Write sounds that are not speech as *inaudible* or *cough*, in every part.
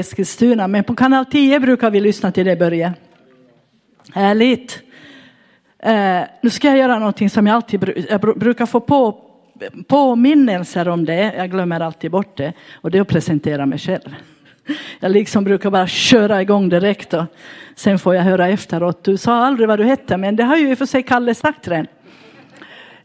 Eskilstuna, men på kanal 10 brukar vi lyssna till det Börje. Härligt. Eh, nu ska jag göra någonting som jag alltid jag brukar få på, påminnelser om det. Jag glömmer alltid bort det. Och det är att presentera mig själv. Jag liksom brukar bara köra igång direkt och sen får jag höra efteråt. Du sa aldrig vad du hette, men det har ju i och för sig Kalle sagt redan.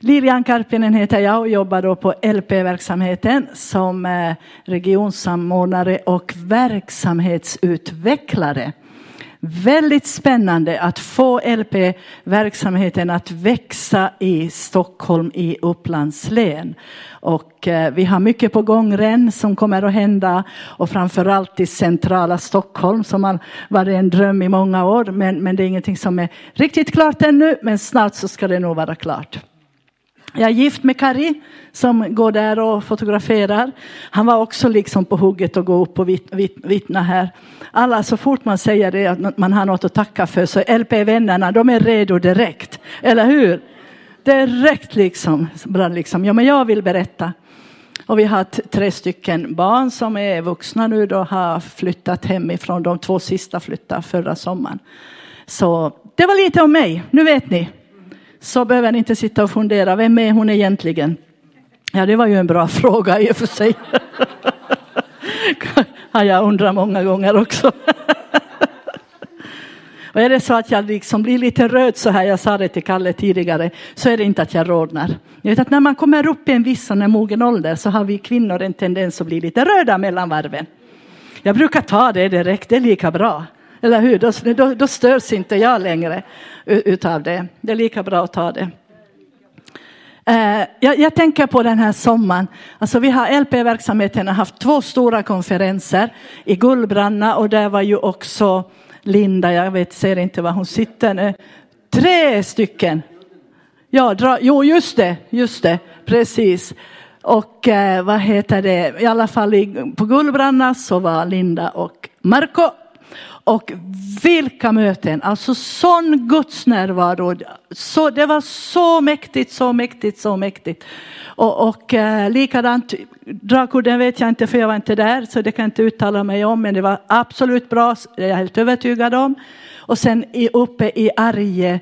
Lilian Karpinen heter jag och jobbar då på LP-verksamheten som eh, regionsamordnare och verksamhetsutvecklare. Väldigt spännande att få LP-verksamheten att växa i Stockholm i Upplands län. Och eh, vi har mycket på gång redan som kommer att hända och framförallt i centrala Stockholm som har varit en dröm i många år. Men, men det är ingenting som är riktigt klart ännu men snart så ska det nog vara klart. Jag är gift med Kari som går där och fotograferar. Han var också liksom på hugget att gå upp och vittna här. Alla, så fort man säger det att man har något att tacka för så LP-vännerna, de är redo direkt. Eller hur? Direkt liksom. Liksom. Ja, men jag vill berätta. Och vi har tre stycken barn som är vuxna nu då har flyttat hemifrån. De två sista flyttade förra sommaren. Så det var lite om mig. Nu vet ni så behöver ni inte sitta och fundera, vem är hon egentligen? Ja, det var ju en bra *laughs* fråga i och för sig. *laughs* har jag undrat många gånger också. *laughs* Och är det så att jag liksom blir lite röd så här, jag sa det till Kalle tidigare, så är det inte att jag rodnar. Jag vet att när man kommer upp i en viss sån mogen ålder så har vi kvinnor en tendens att bli lite röda mellan varven. Jag brukar ta det direkt, det är lika bra. Eller hur? Då, då, då störs inte jag längre utav det. Det är lika bra att ta det. Eh, jag, jag, tänker på den här sommaren. Alltså vi har LP-verksamheten har haft två stora konferenser i Gullbranna och där var ju också Linda, jag vet, ser inte var hon sitter nu. Tre stycken. Ja, dra, jo just det, just det, precis. Och eh, vad heter det, i alla fall i, på Gullbranna så var Linda och Marco och vilka möten, alltså sån gudsnärvaro. Så, det var så mäktigt, så mäktigt, så mäktigt. Och, och eh, likadant, dragkudden vet jag inte för jag var inte där så det kan jag inte uttala mig om men det var absolut bra, det är jag helt övertygad om. Och sen i, uppe i Arje,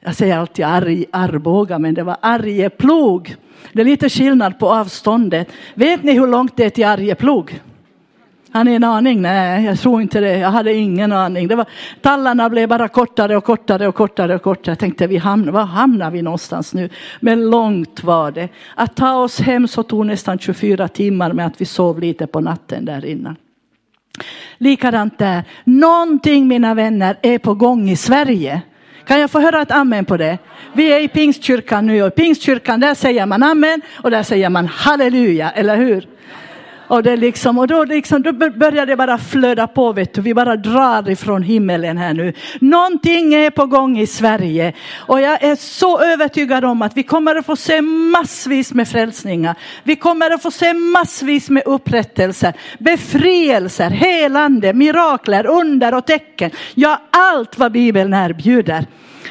jag säger alltid arg, Arboga men det var Arjeplog. Det är lite skillnad på avståndet. Vet ni hur långt det är till Arjeplog? Har ni en aning? Nej, jag tror inte det. Jag hade ingen aning. Det var, tallarna blev bara kortare och kortare och kortare och kortare. Jag tänkte, vi hamnar, var hamnar vi någonstans nu? Men långt var det. Att ta oss hem så tog nästan 24 timmar med att vi sov lite på natten där innan. Likadant där. Någonting mina vänner är på gång i Sverige. Kan jag få höra ett amen på det? Vi är i pingstkyrkan nu och i pingstkyrkan där säger man amen och där säger man halleluja, eller hur? Och, det liksom, och då, liksom, då börjar det bara flöda på, vet du. vi bara drar ifrån himmelen här nu. Någonting är på gång i Sverige och jag är så övertygad om att vi kommer att få se massvis med frälsningar. Vi kommer att få se massvis med upprättelser, befrielser, helande, mirakler, under och tecken. Ja, allt vad Bibeln erbjuder.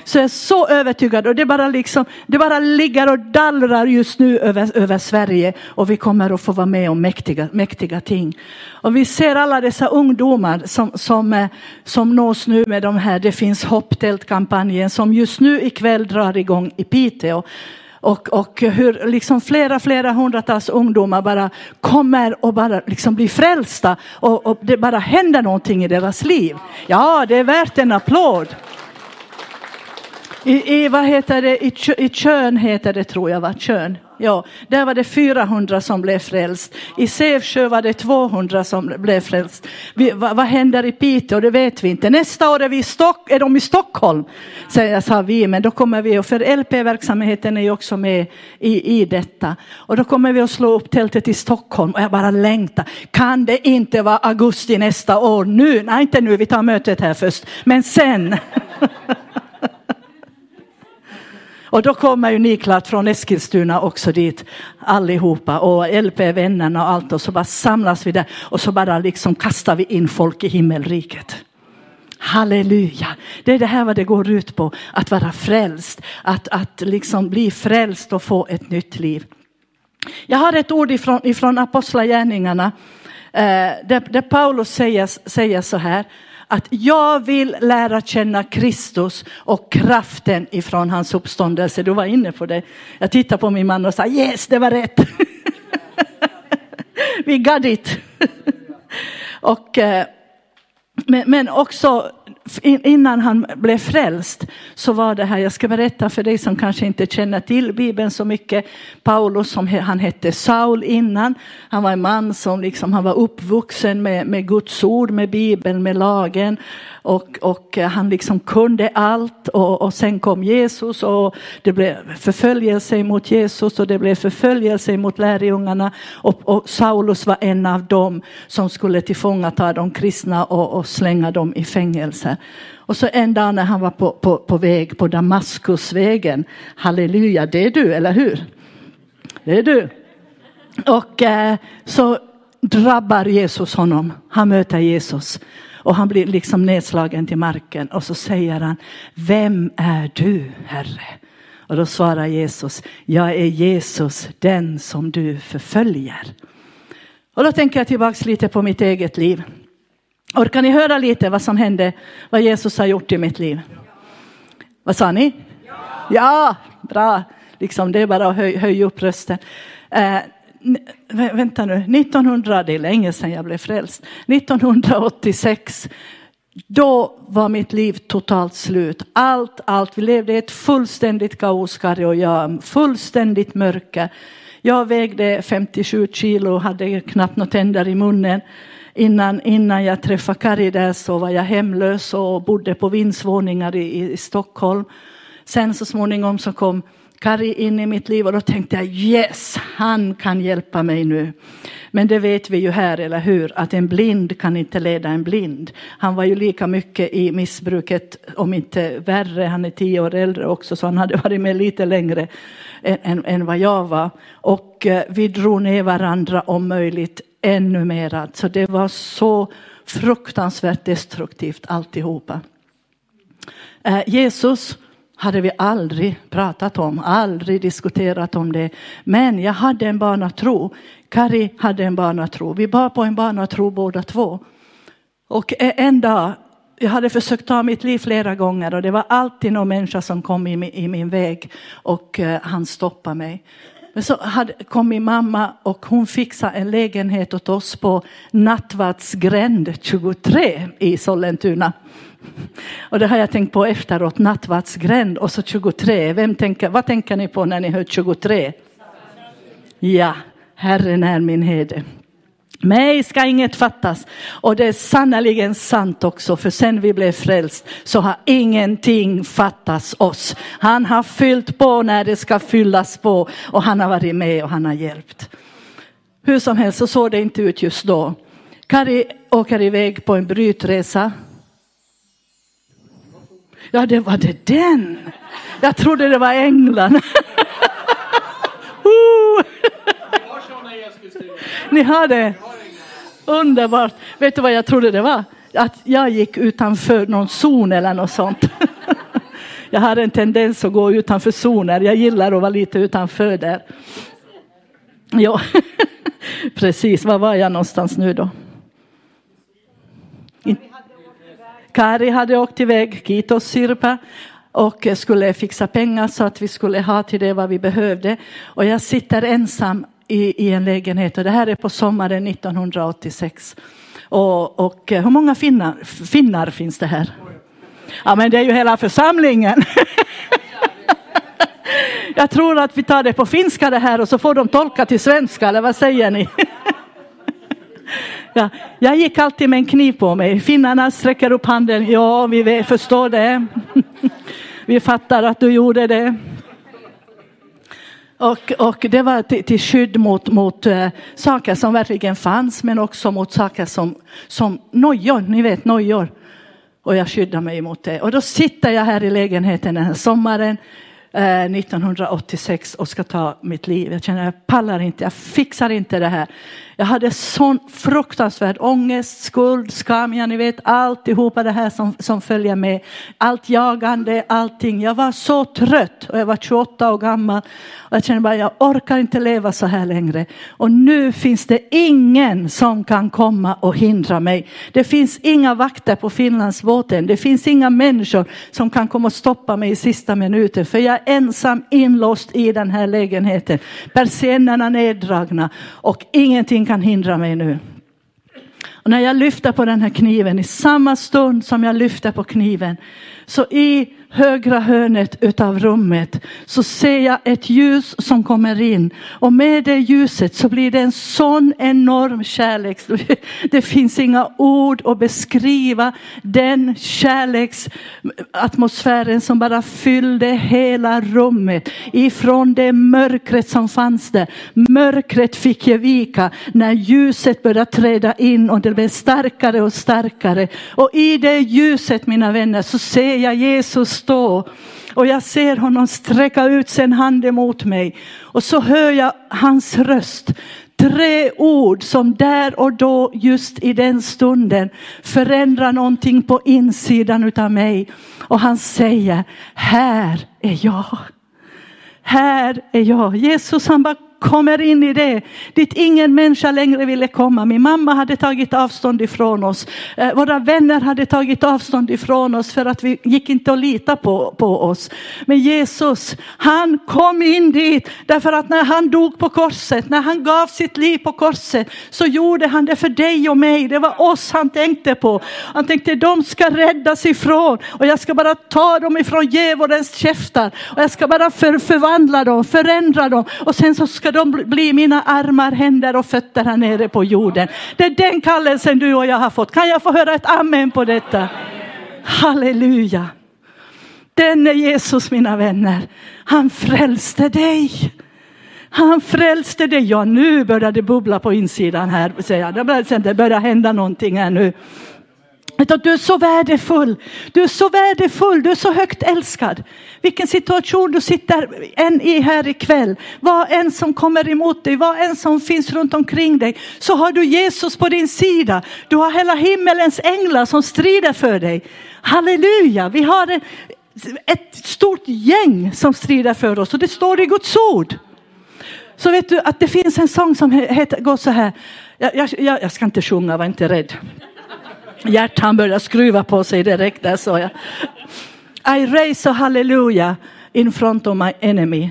Så jag är så övertygad och det bara, liksom, det bara ligger och dallrar just nu över, över Sverige och vi kommer att få vara med om mäktiga, mäktiga ting. Och vi ser alla dessa ungdomar som, som, eh, som nås nu med de här Det finns hopptält-kampanjen som just nu ikväll drar igång i Piteå. Och, och hur liksom flera, flera hundratals ungdomar bara kommer och bara liksom blir frälsta och, och det bara händer någonting i deras liv. Ja, det är värt en applåd. I, i, vad heter det, i, i Kön heter det tror jag, va? Kön. Ja, där var det 400 som blev frälst. I Sävsjö var det 200 som blev frälst. Vi, vad, vad, händer i Piteå? Det vet vi inte. Nästa år är, vi Stock, är de i Stockholm, säger, sa vi. Men då kommer vi, och för LP-verksamheten är ju också med i, i detta. Och då kommer vi att slå upp tältet i Stockholm och jag bara längtar. Kan det inte vara augusti nästa år? Nu? Nej, inte nu, vi tar mötet här först. Men sen. *laughs* Och då kommer ju ni klart från Eskilstuna också dit allihopa och LP-vännerna och allt och så bara samlas vi där och så bara liksom kastar vi in folk i himmelriket. Halleluja! Det är det här vad det går ut på, att vara frälst, att, att liksom bli frälst och få ett nytt liv. Jag har ett ord ifrån, ifrån Apostlagärningarna eh, där, där Paulus säger, säger så här att jag vill lära känna Kristus och kraften ifrån hans uppståndelse. Du var inne på det. Jag tittade på min man och sa yes, det var rätt. *laughs* Vi got it. *laughs* och, eh, men, men också innan han blev frälst så var det här, jag ska berätta för dig som kanske inte känner till Bibeln så mycket. Paulus, som han hette Saul innan, han var en man som liksom, han var uppvuxen med, med Guds ord, med Bibeln, med lagen. Och, och han liksom kunde allt och, och sen kom Jesus och det blev förföljelse mot Jesus och det blev förföljelse mot lärjungarna. Och, och Saulus var en av dem som skulle tillfångata de kristna och, och slänga dem i fängelse. Och så en dag när han var på, på, på väg på Damaskusvägen, halleluja, det är du, eller hur? Det är du. Och eh, så drabbar Jesus honom, han möter Jesus. Och han blir liksom nedslagen till marken och så säger han, vem är du Herre? Och då svarar Jesus, jag är Jesus, den som du förföljer. Och då tänker jag tillbaks lite på mitt eget liv. Orkar ni höra lite vad som hände, vad Jesus har gjort i mitt liv? Vad sa ni? Ja, ja bra. Liksom, det är bara att höja höj upp rösten. Eh, vänta nu, 1900, det är länge sedan jag blev frälst. 1986, då var mitt liv totalt slut. Allt, allt. Vi levde i ett fullständigt kaos, Kari och jag. Fullständigt mörker. Jag vägde 57 kilo, och hade knappt några tänder i munnen. Innan, innan jag träffade Kari där så var jag hemlös och bodde på vindsvåningar i, i Stockholm. Sen så småningom så kom Kari in i mitt liv och då tänkte jag yes, han kan hjälpa mig nu. Men det vet vi ju här, eller hur, att en blind kan inte leda en blind. Han var ju lika mycket i missbruket, om inte värre, han är tio år äldre också, så han hade varit med lite längre än, än, än vad jag var. Och eh, vi drog ner varandra om möjligt ännu mera. Så alltså, det var så fruktansvärt destruktivt alltihopa. Eh, Jesus hade vi aldrig pratat om, aldrig diskuterat om det. Men jag hade en barnatro. Kari hade en barnatro. Vi bar på en barnatro båda två. Och e- en dag, jag hade försökt ta mitt liv flera gånger och det var alltid någon människa som kom i min, i min väg och uh, han stoppade mig. Men så hade, kom min mamma och hon fixade en lägenhet åt oss på Nattvardsgränd 23 i Sollentuna. Och det har jag tänkt på efteråt, nattvardsgränd och så 23. Vem tänker, vad tänker ni på när ni hör 23? Ja, Herren är min herde. Mig ska inget fattas. Och det är sannerligen sant också, för sen vi blev frälst så har ingenting fattats oss. Han har fyllt på när det ska fyllas på och han har varit med och han har hjälpt. Hur som helst så såg det inte ut just då. Kari åker iväg på en brytresa Ja, det var det den. Jag trodde det var änglarna. *laughs* Oh. Ni har det? Underbart. Vet du vad jag trodde det var? Att jag gick utanför någon zon eller något sånt. *laughs* Jag har en tendens att gå utanför zoner. Jag gillar att vara lite utanför där. Ja, *laughs* precis. Var var jag någonstans nu då? Kari hade åkt iväg, Kitos Sirpa och skulle fixa pengar så att vi skulle ha till det vad vi behövde. Och jag sitter ensam i, i en lägenhet och det här är på sommaren 1986. Och, och eh, hur många finnar, finnar finns det här? Ja men det är ju hela församlingen. *laughs* Jag tror att vi tar det på finska det här och så får de tolka till svenska eller vad säger ni? *laughs* Ja, jag gick alltid med en kniv på mig. Finnarna sträcker upp handen. Ja, vi förstår det. *laughs* Vi fattar att du gjorde det. Och, och det var till, till skydd mot, mot uh, saker som verkligen fanns men också mot saker som, som nojor, ni vet nojor. Och jag skyddar mig mot det. Och då sitter jag här i lägenheten den här sommaren eh, 1986 och ska ta mitt liv. Jag känner jag pallar inte, jag fixar inte det här. Jag hade sån fruktansvärd ångest, skuld, skam, ja ni vet alltihopa det här som, som följer med. Allt jagande, allting. Jag var så trött och jag var 28 år gammal. Och jag kände bara jag orkar inte leva så här längre. Och nu finns det ingen som kan komma och hindra mig. Det finns inga vakter på Finlandsbåten. Det finns inga människor som kan komma och stoppa mig i sista minuten. För jag är ensam inlåst i den här lägenheten. Persiennerna neddragna och ingenting kan hindra mig nu. Och när jag lyfter på den här kniven, i samma stund som jag lyfter på kniven, så i högra hörnet utav rummet så ser jag ett ljus som kommer in och med det ljuset så blir det en sån enorm kärlek. *laughs* Det finns inga ord att beskriva den kärleksatmosfären som bara fyllde hela rummet ifrån det mörkret som fanns där. Mörkret fick ge vika när ljuset började träda in och det blev starkare och starkare och i det ljuset mina vänner så ser jag Jesus stå och jag ser honom sträcka ut sin hand emot mig och så hör jag hans röst. Tre ord som där och då just i den stunden förändrar någonting på insidan utav mig. Och han säger, här är jag. Här är jag. Jesus han bara kommer in i det dit ingen människa längre ville komma. Min mamma hade tagit avstånd ifrån oss. Eh, våra vänner hade tagit avstånd ifrån oss för att vi gick inte att lita på, på oss. Men Jesus, han kom in dit därför att när han dog på korset, när han gav sitt liv på korset så gjorde han det för dig och mig. Det var oss han tänkte på. Han tänkte de ska räddas ifrån och jag ska bara ta dem ifrån djävulens käftar och jag ska bara för, förvandla dem, förändra dem och sen så ska ska de bli mina armar, händer och fötter här nere på jorden. Det är den kallelsen du och jag har fått. Kan jag få höra ett amen på detta? Halleluja. Den är Jesus mina vänner. Han frälste dig. Han frälste dig. Ja, nu börjar det bubbla på insidan här. Det börjar hända någonting här nu. Du är så värdefull. Du är så värdefull. Du är så högt älskad. Vilken situation du sitter än i här ikväll. Vad än som kommer emot dig, vad än som finns runt omkring dig. Så har du Jesus på din sida. Du har hela himmelens änglar som strider för dig. Halleluja. Vi har ett stort gäng som strider för oss och det står i Guds ord. Så vet du att det finns en sång som heter, går så här. Jag, jag, jag ska inte sjunga, var inte rädd. Hjärtan började skruva på sig direkt där sa jag. I raise a hallelujah in front of my enemy.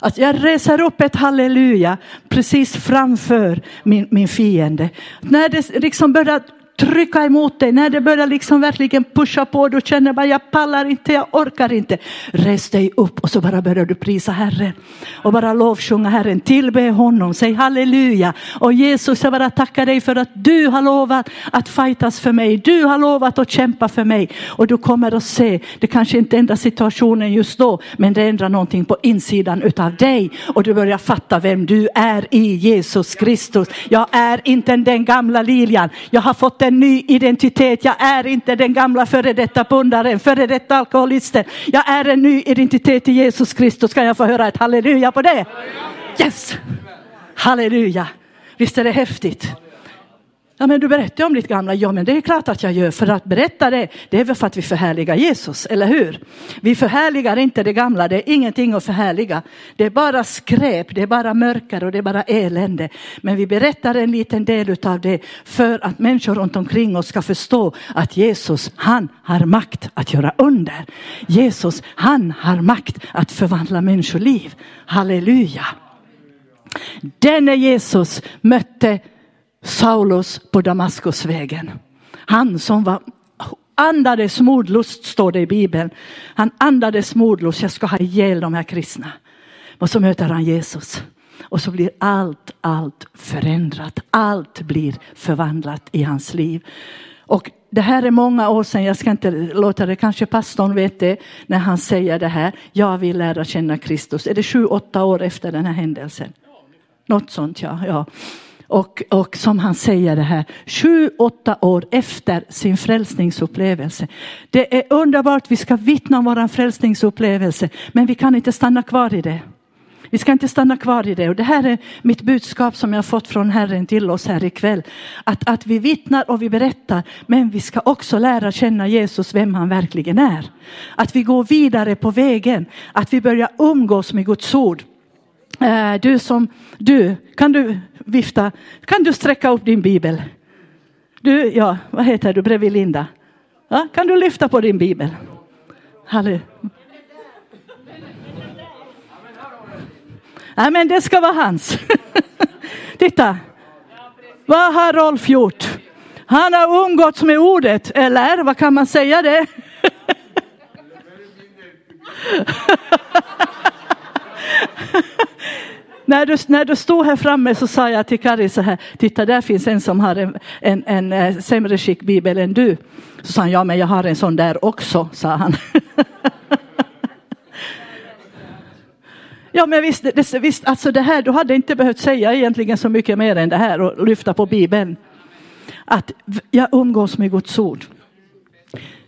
Att jag reser upp ett halleluja precis framför min, min fiende. När det liksom börjar trycka emot dig, när det börjar liksom verkligen pusha på, du känner bara jag pallar inte, jag orkar inte. Res dig upp och så bara börjar du prisa Herren. Och bara lovsjunga Herren, tillbe honom, säg halleluja. Och Jesus, jag bara tackar dig för att du har lovat att fightas för mig, du har lovat att kämpa för mig. Och du kommer att se, det kanske inte ändrar situationen just då, men det ändrar någonting på insidan utav dig. Och du börjar fatta vem du är i Jesus Kristus. Jag är inte den gamla Lilian, jag har fått en ny identitet. Jag är inte den gamla före detta pundaren, före detta alkoholisten. Jag är en ny identitet i Jesus Kristus. Kan jag få höra ett halleluja på det? Yes! Halleluja! Visst är det häftigt? Ja, men du berättar om ditt gamla. Ja, men det är klart att jag gör. För att berätta det, det är väl för att vi förhärligar Jesus, eller hur? Vi förhärligar inte det gamla, det är ingenting att förhärliga. Det är bara skräp, det är bara mörker och det är bara elände. Men vi berättar en liten del av det för att människor runt omkring oss ska förstå att Jesus, han har makt att göra under. Jesus, han har makt att förvandla människoliv. Halleluja. Denne Jesus mötte Saulus på Damaskusvägen. Han som var andades modlust står det i Bibeln. Han andades modlust, jag ska ha ihjäl de här kristna. Och så möter han Jesus. Och så blir allt, allt förändrat. Allt blir förvandlat i hans liv. Och det här är många år sedan, jag ska inte låta det, kanske pastorn vet det, när han säger det här. Jag vill lära känna Kristus. Är det sju, åtta år efter den här händelsen? Något sånt ja. ja. Och, och som han säger det här, sju, åtta år efter sin frälsningsupplevelse. Det är underbart, vi ska vittna om vår frälsningsupplevelse, men vi kan inte stanna kvar i det. Vi ska inte stanna kvar i det. Och det här är mitt budskap som jag fått från Herren till oss här ikväll. Att, att vi vittnar och vi berättar, men vi ska också lära känna Jesus, vem han verkligen är. Att vi går vidare på vägen, att vi börjar umgås med Guds ord. Eh, du som, du, kan du vifta, kan du sträcka upp din bibel? Du, ja, vad heter du bredvid Linda? Ja, kan du lyfta på din bibel? Halleluja. Nej, men det ska vara hans. *laughs* Titta. Vad har Rolf gjort? Han har umgåtts med ordet, eller vad kan man säga det? *laughs* när, du, när du stod här framme så sa jag till Kari så här, titta där finns en som har en, en, en, eh, sämre skick bibel än du. Så sa han, ja men jag har en sån där också, sa han. *laughs* Ja men visst, det, visst, alltså det här, du hade inte behövt säga egentligen så mycket mer än det här och lyfta på bibeln. Att jag umgås med Guds ord.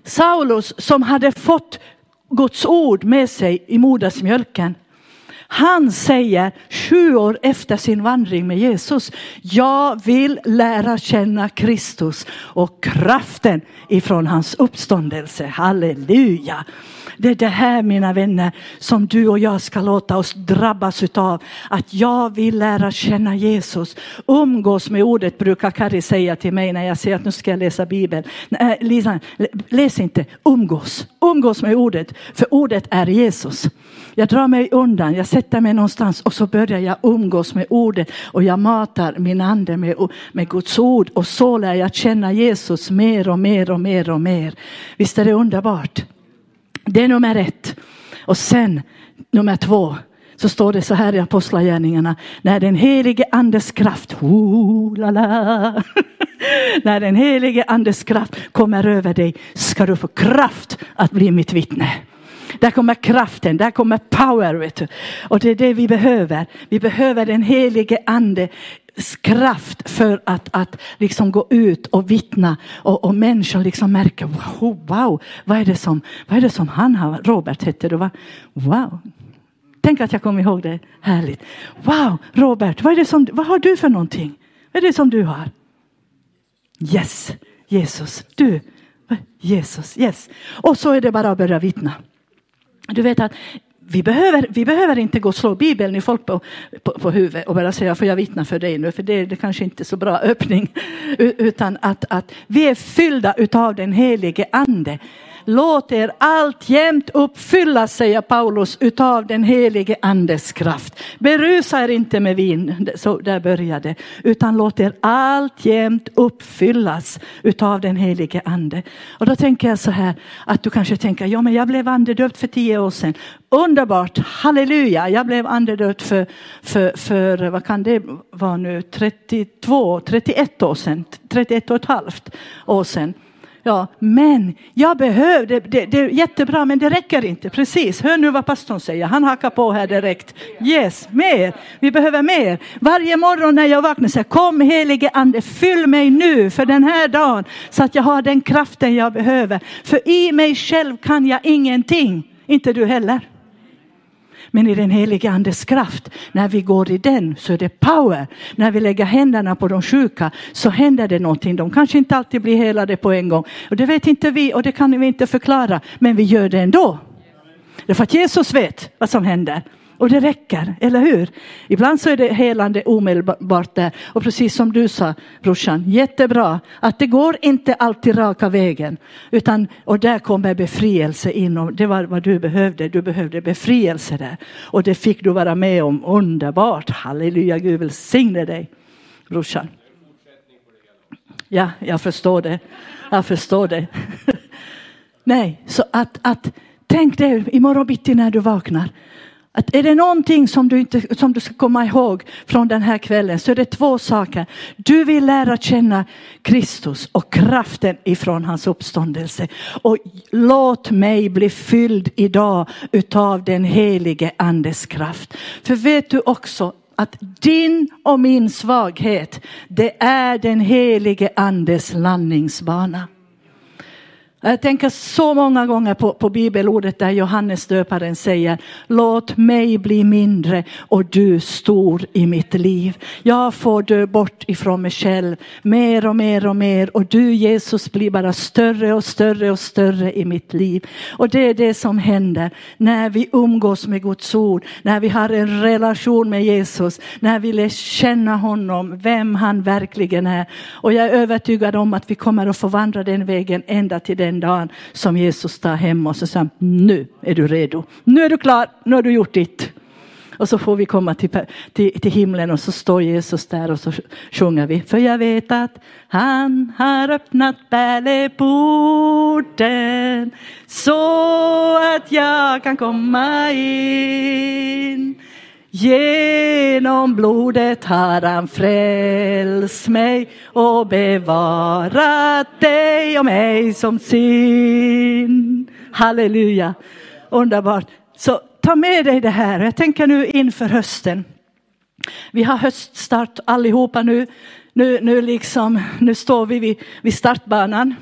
Saulus som hade fått Guds ord med sig i modersmjölken. Han säger sju år efter sin vandring med Jesus, jag vill lära känna Kristus och kraften ifrån hans uppståndelse. Halleluja. Det är det här mina vänner som du och jag ska låta oss drabbas utav. Att jag vill lära känna Jesus. Umgås med ordet brukar Kari säga till mig när jag säger att nu ska jag läsa Bibeln. Nej, äh, Lisa, läs inte, umgås. Umgås med ordet, för ordet är Jesus. Jag drar mig undan, jag sätter mig någonstans och så börjar jag umgås med ordet och jag matar min ande med, med Guds ord och så lär jag känna Jesus mer och mer och mer och mer. Visst är det underbart? Det är nummer ett. Och sen nummer två så står det så här i Apostlagärningarna. När den helige andes kraft, oh, la, la. *laughs* när den helige andes kraft kommer över dig ska du få kraft att bli mitt vittne. Där kommer kraften, där kommer power. Vet du. Och det är det vi behöver. Vi behöver den helige ande kraft för att, att liksom gå ut och vittna och, och människor liksom märker wow, wow, vad är det som, vad är det som han har, Robert hette du va? Wow. Tänk att jag kom ihåg det, härligt. Wow, Robert, vad, är det som, vad har du för någonting? Vad är det som du har? Yes, Jesus, du, Jesus, yes. Och så är det bara att börja vittna. Du vet att vi behöver, vi behöver inte gå och slå Bibeln i folk på, på, på huvudet och bara säga, får jag vittna för dig nu? För det är det kanske inte så bra *laughs* öppning. Utan att, att vi är fyllda utav den helige ande. Låt er alltjämt uppfyllas, säger Paulus, utav den helige andes kraft. Berusa er inte med vin, så där började, utan låt er alltjämt uppfyllas utav den helige ande. Och då tänker jag så här, att du kanske tänker, ja men jag blev andedöpt för tio år sedan. Underbart, halleluja, jag blev andedöpt för, för, för, vad kan det vara nu, 32, 31 år sedan, 31 och ett halvt år sedan. Ja, men jag behöver, det, det, det, är jättebra men det räcker inte. Precis, hör nu vad pastorn säger. Han hakar på här direkt. Yes, mer. Vi behöver mer. Varje morgon när jag vaknar säger kom helige ande, fyll mig nu för den här dagen så att jag har den kraften jag behöver. För i mig själv kan jag ingenting. Inte du heller. Men i den helige andes kraft, när vi går i den så är det power. När vi lägger händerna på de sjuka så händer det någonting. De kanske inte alltid blir helade på en gång. Och det vet inte vi och det kan vi inte förklara. Men vi gör det ändå. Därför att Jesus vet vad som händer. Och det räcker, eller hur? Ibland så är det helande omedelbart där. Och precis som du sa brorsan, jättebra att det går inte alltid raka vägen. Utan, och där kommer befrielse in och det var vad du behövde. Du behövde befrielse där. Och det fick du vara med om. Underbart, halleluja, Gud välsigne dig brorsan. Ja, jag förstår det. Jag förstår det. *laughs* Nej, så att, att tänk dig imorgon bitti när du vaknar. Att är det någonting som du, inte, som du ska komma ihåg från den här kvällen så är det två saker. Du vill lära känna Kristus och kraften ifrån hans uppståndelse. Och låt mig bli fylld idag utav den helige andes kraft. För vet du också att din och min svaghet, det är den helige andes landningsbana. Jag tänker så många gånger på, på bibelordet där Johannes döparen säger låt mig bli mindre och du stor i mitt liv. Jag får dö bort ifrån mig själv mer och mer och mer och du Jesus blir bara större och större och större i mitt liv. Och det är det som händer när vi umgås med Guds ord, när vi har en relation med Jesus, när vi lär känna honom, vem han verkligen är. Och jag är övertygad om att vi kommer att få vandra den vägen ända till den den dagen som Jesus tar hem oss och säger nu är du redo. Nu är du klar, nu har du gjort ditt. Och så får vi komma till, till, till himlen och så står Jesus där och så sjunger vi. För jag vet att han har öppnat pärleporten så att jag kan komma in. Genom blodet har han frälst mig och bevarat dig och mig som sin. Halleluja, underbart. Så ta med dig det här. Jag tänker nu inför hösten. Vi har höststart allihopa nu. Nu, nu, liksom, nu står vi vid, vid startbanan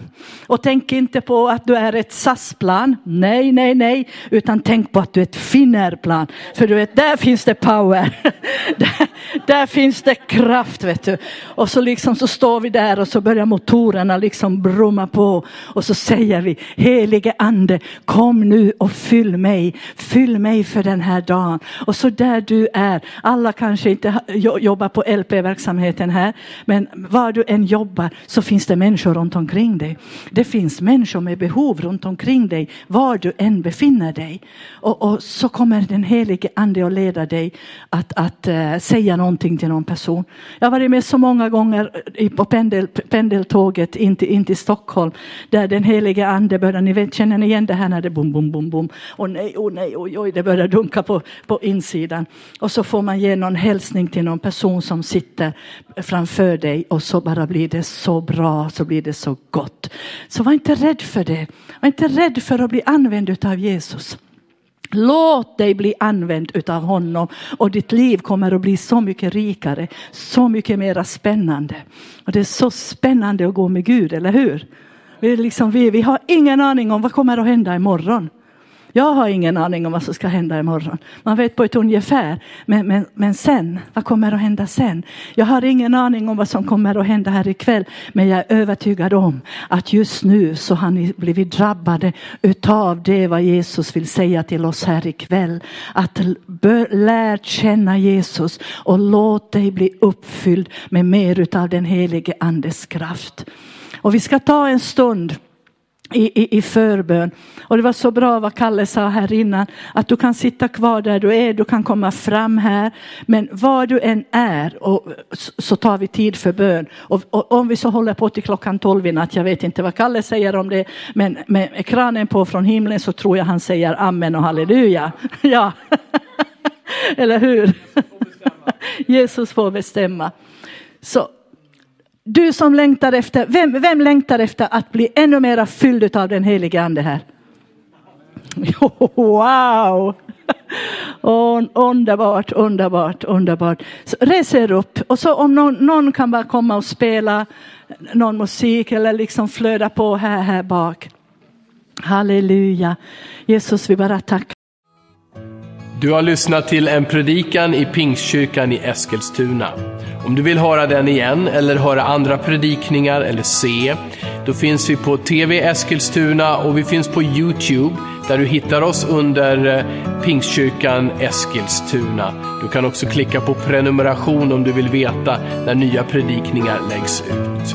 och tänk inte på att du är ett SAS-plan. Nej, nej, nej, utan tänk på att du är ett Finnair-plan. För du vet, där finns det power. *laughs* där, där, finns det kraft, vet du. Och så liksom så står vi där och så börjar motorerna liksom brumma på och så säger vi helige ande, kom nu och fyll mig. Fyll mig för den här dagen. Och så där du är, alla kanske inte jobbar på LP-verksamheten här, men var du än jobbar så finns det människor runt omkring dig. Det finns människor med behov runt omkring dig var du än befinner dig. Och, och så kommer den helige ande att leda dig att, att uh, säga någonting till någon person. Jag har varit med så många gånger eh, på pendel, pendeltåget in till, in till Stockholm där den helige ande börjar, ni vet, känner ni igen det här när det bom, bom, bom, bom. Och nej, och nej, oj, oj, det börjar dunka på, på insidan. Och så får man ge någon hälsning till någon person som sitter framför dig och så bara blir det så bra, så blir det så gott. Så var inte rädd för det. Var inte rädd för att bli använd utav Jesus. Låt dig bli använd utav honom och ditt liv kommer att bli så mycket rikare, så mycket mera spännande. Och det är så spännande att gå med Gud, eller hur? Vi, liksom, vi, vi har ingen aning om vad kommer att hända imorgon. Jag har ingen aning om vad som ska hända imorgon. Man vet på ett ungefär. Men, men, men sen, vad kommer att hända sen? Jag har ingen aning om vad som kommer att hända här ikväll. Men jag är övertygad om att just nu så har ni blivit drabbade utav det vad Jesus vill säga till oss här ikväll. Att lär känna Jesus och låt dig bli uppfylld med mer utav den helige andes kraft. Och vi ska ta en stund i, i, i förbön. Och det var så bra vad Kalle sa här innan, att du kan sitta kvar där du är, du kan komma fram här, men var du än är och, så tar vi tid för bön. Och, och om vi så håller på till klockan tolv i natt, jag vet inte vad Kalle säger om det, men med kranen på från himlen så tror jag han säger amen och halleluja. *laughs* Ja, *laughs* eller hur? *laughs* Jesus får bestämma. Så du som längtar efter, vem, vem längtar efter att bli ännu mera fylld av den helige ande här? *laughs* Wow! *laughs* underbart, underbart, underbart. Så res er upp och så om någon, någon, kan bara komma och spela någon musik eller liksom flöda på här, här bak. Halleluja. Jesus, vi bara tackar. Du har lyssnat till en predikan i Pingstkyrkan i Eskilstuna. Om du vill höra den igen eller höra andra predikningar eller se, då finns vi på TV Eskilstuna och vi finns på Youtube där du hittar oss under eh, Pingstkyrkan Eskilstuna. Du kan också klicka på prenumeration om du vill veta när nya predikningar läggs ut.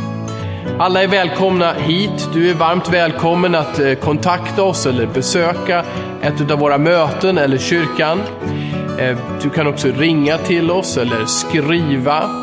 Alla är välkomna hit. Du är varmt välkommen att eh, kontakta oss eller besöka ett av våra möten eller kyrkan. Eh, du kan också ringa till oss eller skriva